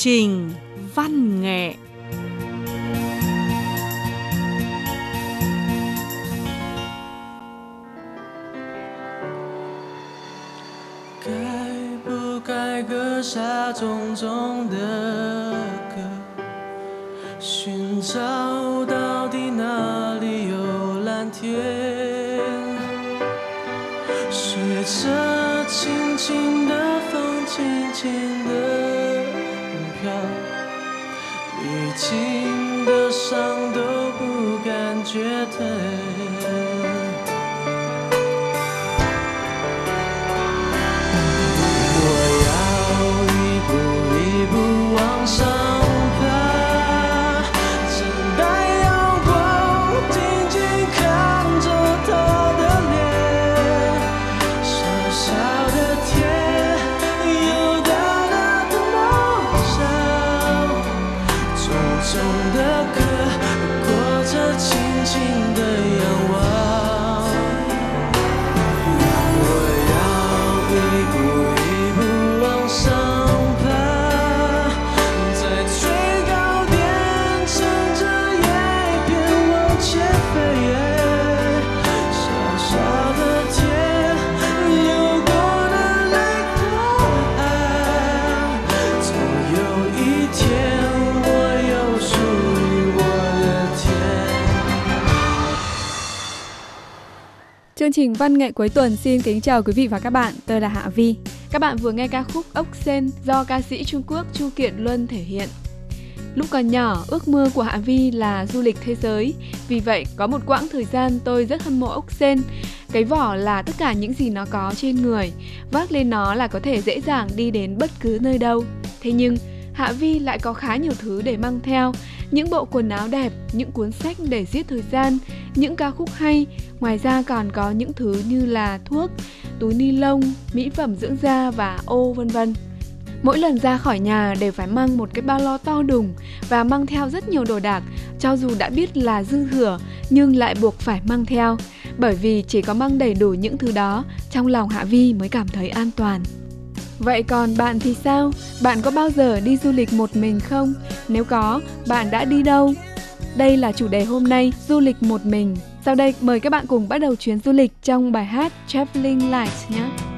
trình văn nghệ. 绝对。我要一步一步往上 Chương trình Văn nghệ cuối tuần xin kính chào quý vị và các bạn, tôi là Hạ Vi. Các bạn vừa nghe ca khúc Ốc Sen do ca sĩ Trung Quốc Chu Kiện Luân thể hiện. Lúc còn nhỏ, ước mơ của Hạ Vi là du lịch thế giới. Vì vậy, có một quãng thời gian tôi rất hâm mộ ốc sen. Cái vỏ là tất cả những gì nó có trên người. Vác lên nó là có thể dễ dàng đi đến bất cứ nơi đâu. Thế nhưng, Hạ Vi lại có khá nhiều thứ để mang theo. Những bộ quần áo đẹp, những cuốn sách để giết thời gian, những ca khúc hay. Ngoài ra còn có những thứ như là thuốc, túi ni lông, mỹ phẩm dưỡng da và ô vân vân. Mỗi lần ra khỏi nhà đều phải mang một cái ba lo to đùng và mang theo rất nhiều đồ đạc, cho dù đã biết là dư thừa nhưng lại buộc phải mang theo, bởi vì chỉ có mang đầy đủ những thứ đó, trong lòng Hạ Vi mới cảm thấy an toàn. Vậy còn bạn thì sao? Bạn có bao giờ đi du lịch một mình không? Nếu có, bạn đã đi đâu? Đây là chủ đề hôm nay, du lịch một mình. Sau đây mời các bạn cùng bắt đầu chuyến du lịch trong bài hát Traveling Light nhé.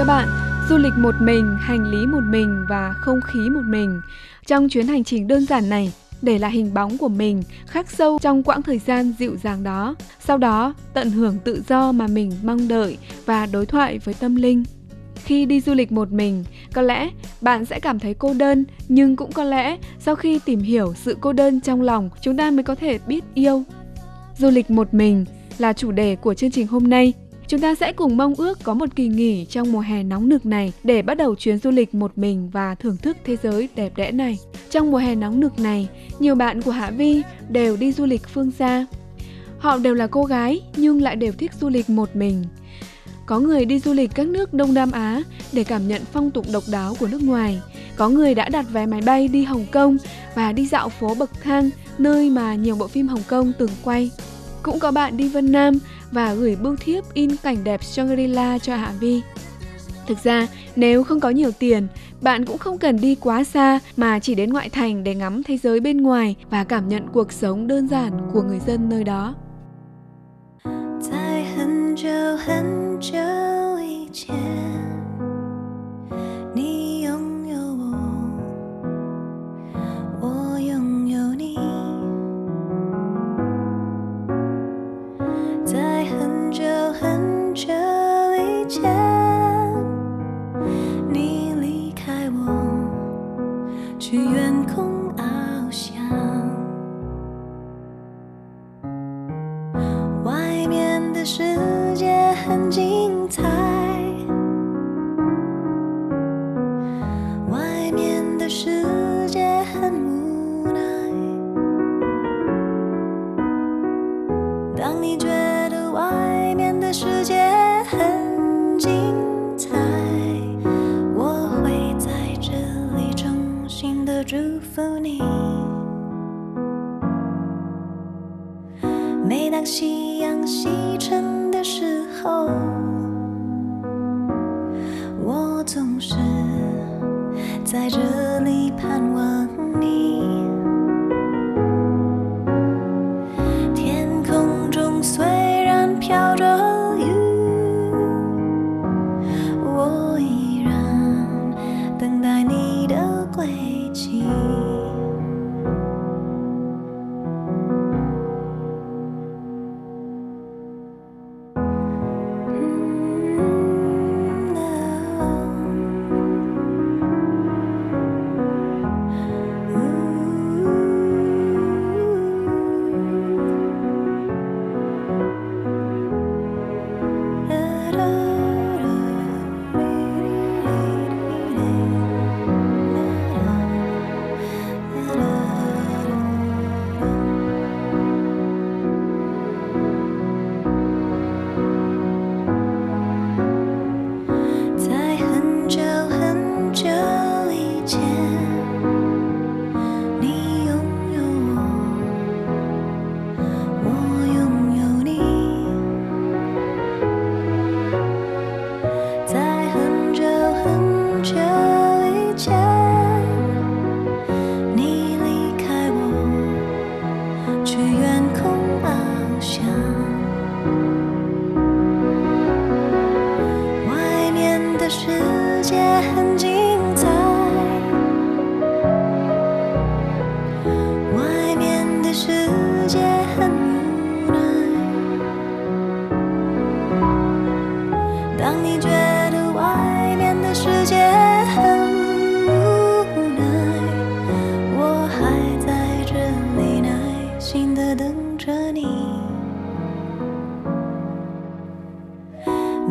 Các bạn, du lịch một mình, hành lý một mình và không khí một mình. Trong chuyến hành trình đơn giản này, để lại hình bóng của mình khắc sâu trong quãng thời gian dịu dàng đó. Sau đó, tận hưởng tự do mà mình mong đợi và đối thoại với tâm linh. Khi đi du lịch một mình, có lẽ bạn sẽ cảm thấy cô đơn, nhưng cũng có lẽ sau khi tìm hiểu sự cô đơn trong lòng, chúng ta mới có thể biết yêu. Du lịch một mình là chủ đề của chương trình hôm nay. Chúng ta sẽ cùng mong ước có một kỳ nghỉ trong mùa hè nóng nực này để bắt đầu chuyến du lịch một mình và thưởng thức thế giới đẹp đẽ này. Trong mùa hè nóng nực này, nhiều bạn của Hạ Vi đều đi du lịch phương xa. Họ đều là cô gái nhưng lại đều thích du lịch một mình. Có người đi du lịch các nước Đông Nam Á để cảm nhận phong tục độc đáo của nước ngoài. Có người đã đặt vé máy bay đi Hồng Kông và đi dạo phố bậc thang nơi mà nhiều bộ phim Hồng Kông từng quay. Cũng có bạn đi Vân Nam và gửi bưu thiếp in cảnh đẹp Shangri-La cho Hạ Vi. Thực ra, nếu không có nhiều tiền, bạn cũng không cần đi quá xa mà chỉ đến ngoại thành để ngắm thế giới bên ngoài và cảm nhận cuộc sống đơn giản của người dân nơi đó. 在很久很久以前，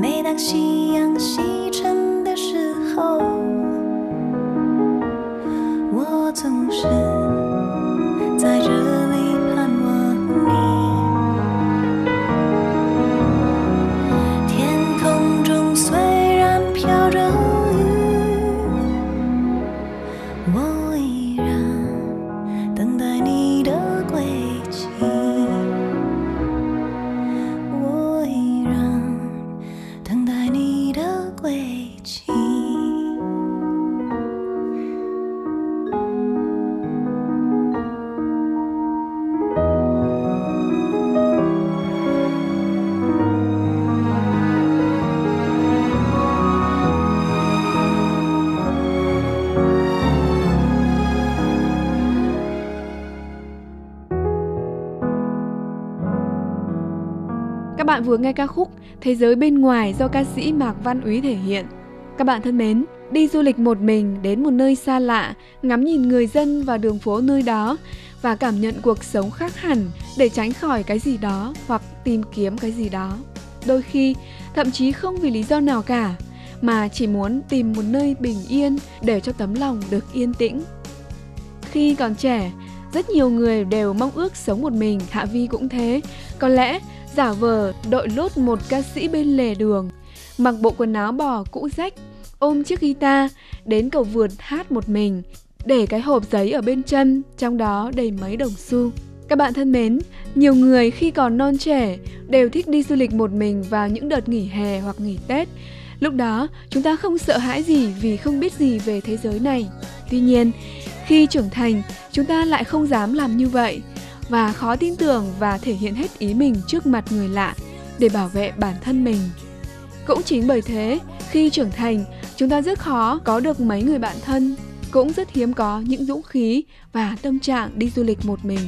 每当夕阳西沉的时候 bạn vừa nghe ca khúc Thế giới bên ngoài do ca sĩ Mạc Văn Úy thể hiện. Các bạn thân mến, đi du lịch một mình đến một nơi xa lạ, ngắm nhìn người dân và đường phố nơi đó và cảm nhận cuộc sống khác hẳn để tránh khỏi cái gì đó hoặc tìm kiếm cái gì đó. Đôi khi, thậm chí không vì lý do nào cả, mà chỉ muốn tìm một nơi bình yên để cho tấm lòng được yên tĩnh. Khi còn trẻ, rất nhiều người đều mong ước sống một mình, Hạ Vi cũng thế. Có lẽ giả vờ đội lốt một ca sĩ bên lề đường, mặc bộ quần áo bò cũ rách, ôm chiếc guitar đến cầu vượt hát một mình, để cái hộp giấy ở bên chân, trong đó đầy mấy đồng xu. Các bạn thân mến, nhiều người khi còn non trẻ đều thích đi du lịch một mình vào những đợt nghỉ hè hoặc nghỉ Tết. Lúc đó, chúng ta không sợ hãi gì vì không biết gì về thế giới này. Tuy nhiên, khi trưởng thành, chúng ta lại không dám làm như vậy và khó tin tưởng và thể hiện hết ý mình trước mặt người lạ để bảo vệ bản thân mình. Cũng chính bởi thế, khi trưởng thành, chúng ta rất khó có được mấy người bạn thân, cũng rất hiếm có những dũng khí và tâm trạng đi du lịch một mình.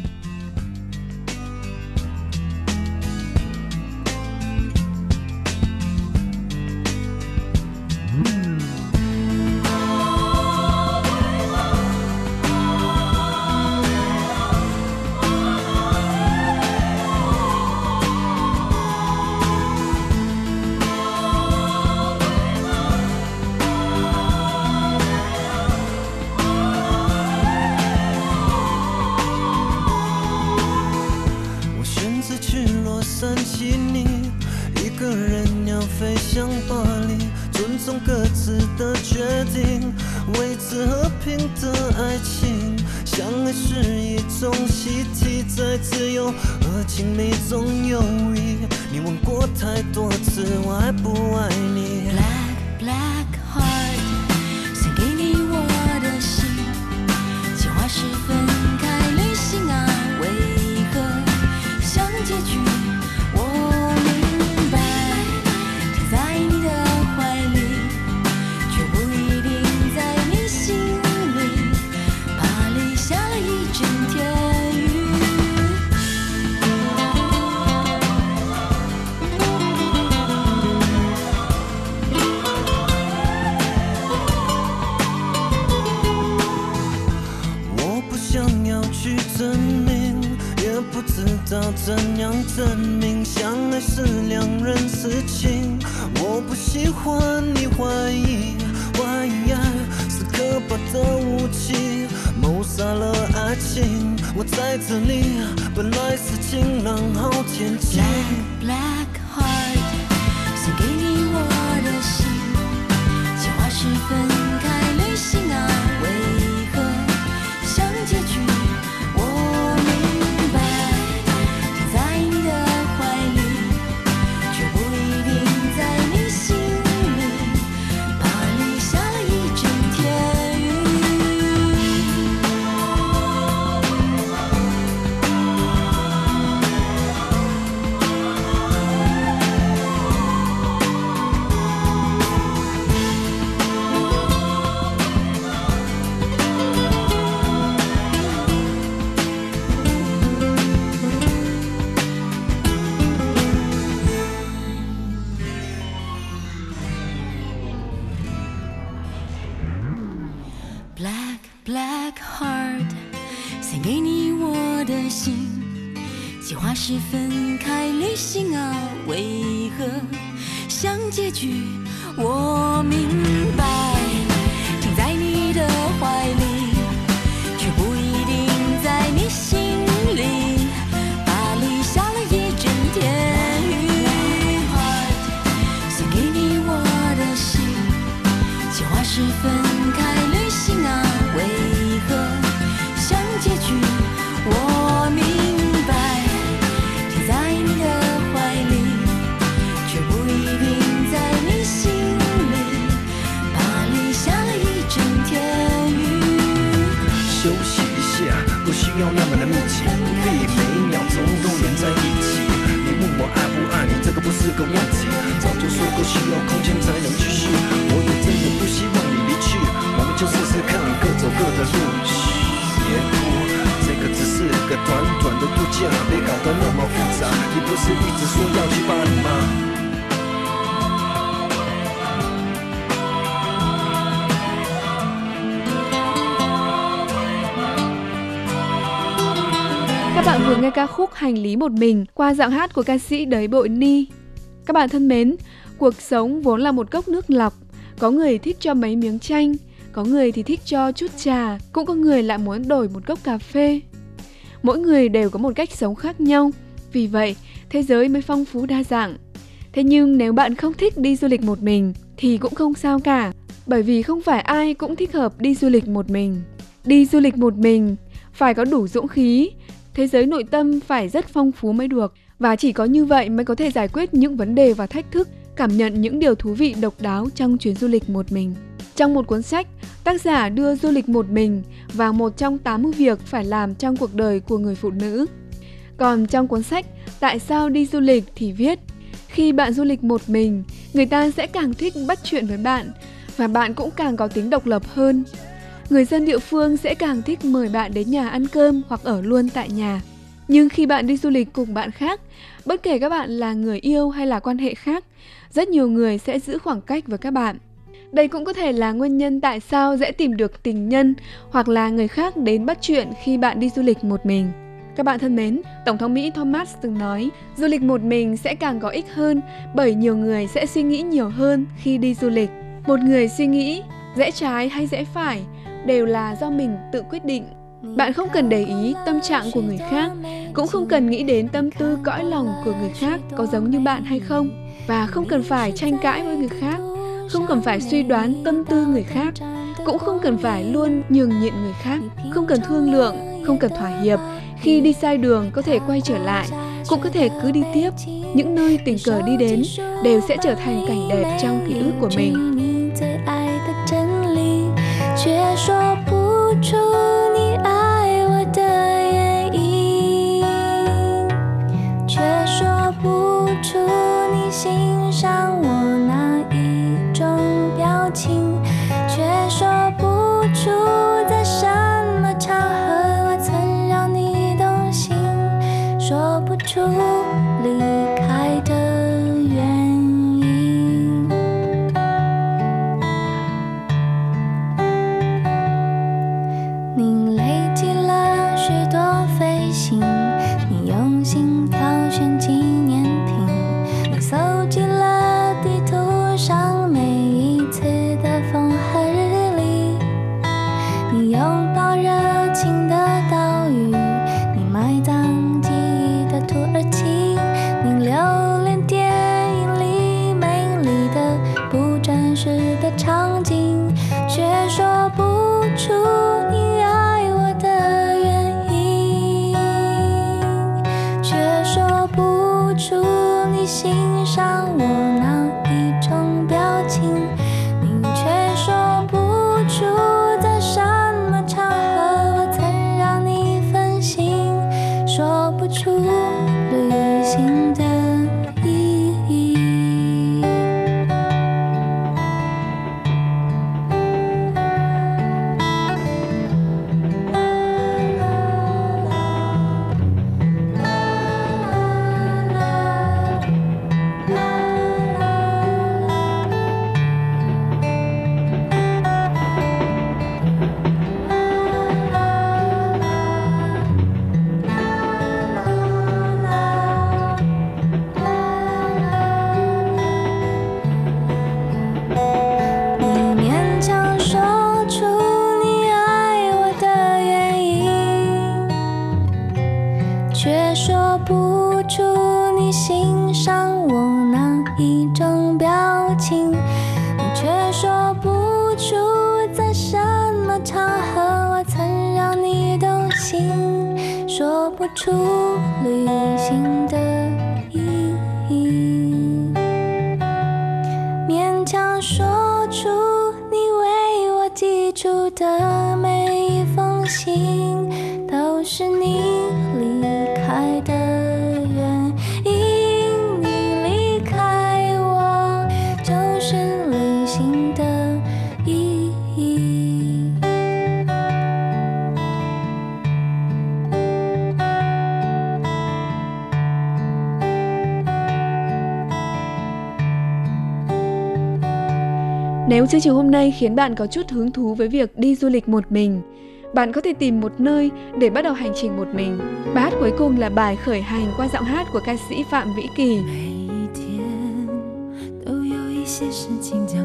一种 Black heart，献给你我的心，计划是分开旅行啊，为何像结局？我明白，休息一下，不需要那么的密集，不必每一秒钟都连在一起。你问我爱不爱你，这个不是个问题，早就说过需要空间才能继续。我也真的不希望你离去，我们就试试看，各走各的路。嘘，别哭，这个只是个短短的度假，别搞得那么复杂。你不是一直说要去巴黎吗？Các bạn vừa nghe ca khúc Hành lý một mình qua giọng hát của ca sĩ Đới Bội Ni. Các bạn thân mến, cuộc sống vốn là một cốc nước lọc. Có người thích cho mấy miếng chanh, có người thì thích cho chút trà, cũng có người lại muốn đổi một cốc cà phê. Mỗi người đều có một cách sống khác nhau, vì vậy thế giới mới phong phú đa dạng. Thế nhưng nếu bạn không thích đi du lịch một mình thì cũng không sao cả, bởi vì không phải ai cũng thích hợp đi du lịch một mình. Đi du lịch một mình phải có đủ dũng khí, thế giới nội tâm phải rất phong phú mới được và chỉ có như vậy mới có thể giải quyết những vấn đề và thách thức, cảm nhận những điều thú vị độc đáo trong chuyến du lịch một mình. Trong một cuốn sách, tác giả đưa du lịch một mình vào một trong 80 việc phải làm trong cuộc đời của người phụ nữ. Còn trong cuốn sách Tại sao đi du lịch thì viết khi bạn du lịch một mình, người ta sẽ càng thích bắt chuyện với bạn và bạn cũng càng có tính độc lập hơn. Người dân địa phương sẽ càng thích mời bạn đến nhà ăn cơm hoặc ở luôn tại nhà. Nhưng khi bạn đi du lịch cùng bạn khác, bất kể các bạn là người yêu hay là quan hệ khác, rất nhiều người sẽ giữ khoảng cách với các bạn. Đây cũng có thể là nguyên nhân tại sao dễ tìm được tình nhân hoặc là người khác đến bắt chuyện khi bạn đi du lịch một mình. Các bạn thân mến, Tổng thống Mỹ Thomas từng nói, du lịch một mình sẽ càng có ích hơn bởi nhiều người sẽ suy nghĩ nhiều hơn khi đi du lịch. Một người suy nghĩ rẽ trái hay rẽ phải đều là do mình tự quyết định. Bạn không cần để ý tâm trạng của người khác, cũng không cần nghĩ đến tâm tư cõi lòng của người khác có giống như bạn hay không và không cần phải tranh cãi với người khác, không cần phải suy đoán tâm tư người khác, cũng không cần phải luôn nhường nhịn người khác, không cần thương lượng, không cần thỏa hiệp. Khi đi sai đường có thể quay trở lại, cũng có thể cứ đi tiếp. Những nơi tình cờ đi đến đều sẽ trở thành cảnh đẹp trong ký ức của mình. 我出旅行的。chương trình hôm nay khiến bạn có chút hứng thú với việc đi du lịch một mình, bạn có thể tìm một nơi để bắt đầu hành trình một mình. Bài hát cuối cùng là bài khởi hành qua giọng hát của ca sĩ Phạm Vĩ Kỳ. 每一天都有一些事情将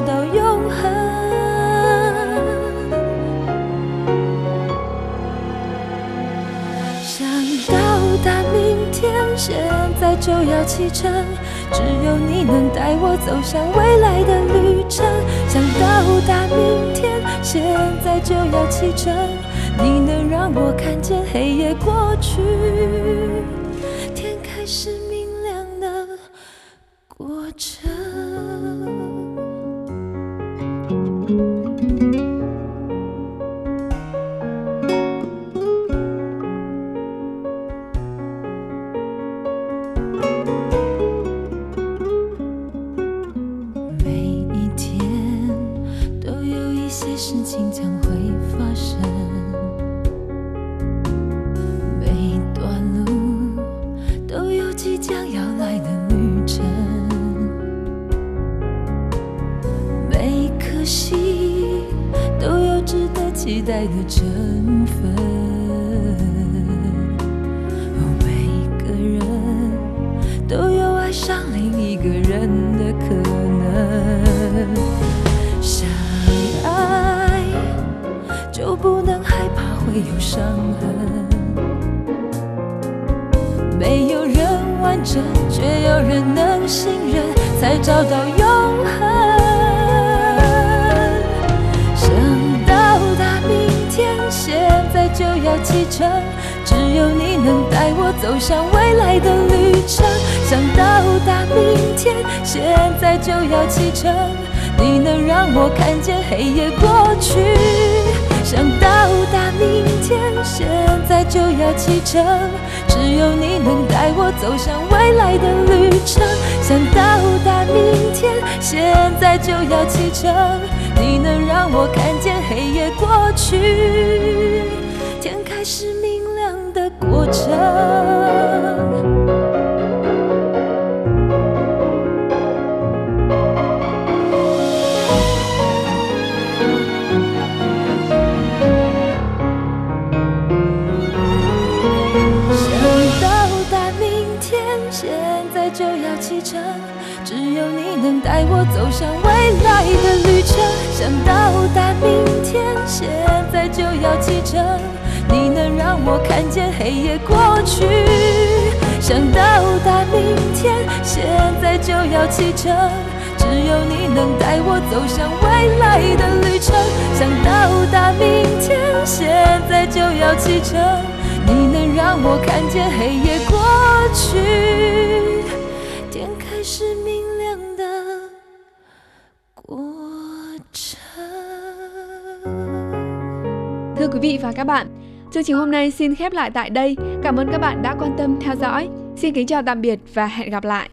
到永恒。想到达明天，现在就要启程，只有你能带我走向未来的旅程。想到达明天，现在就要启程，你能让我看见黑夜过去，将会发生，每一段路都有即将要来的旅程，每颗心都有值得期待的成没有伤痕，没有人完整，却有人能信任，才找到永恒。想到达明天，现在就要启程，只有你能带我走向未来的旅程。想到达明天，现在就要启程，你能让我看见黑夜过去。想到达明天，现在就要启程，只有你能带我走向未来的旅程。想到达明天，现在就要启程，你能让我看见黑夜过去，天开始明亮的过程。程，只有你能带我走向未来的旅程。想到达明天，现在就要启程，你能让我看见黑夜过去。想到达明天，现在就要启程，只有你能带我走向未来的旅程。想到达明天，现在就要启程。你能让我看见黑夜过去，天开始明亮的过程。 Thưa quý vị và các bạn, chương trình hôm nay xin khép lại tại đây. Cảm ơn các bạn đã quan tâm theo dõi. Xin kính chào tạm biệt và hẹn gặp lại.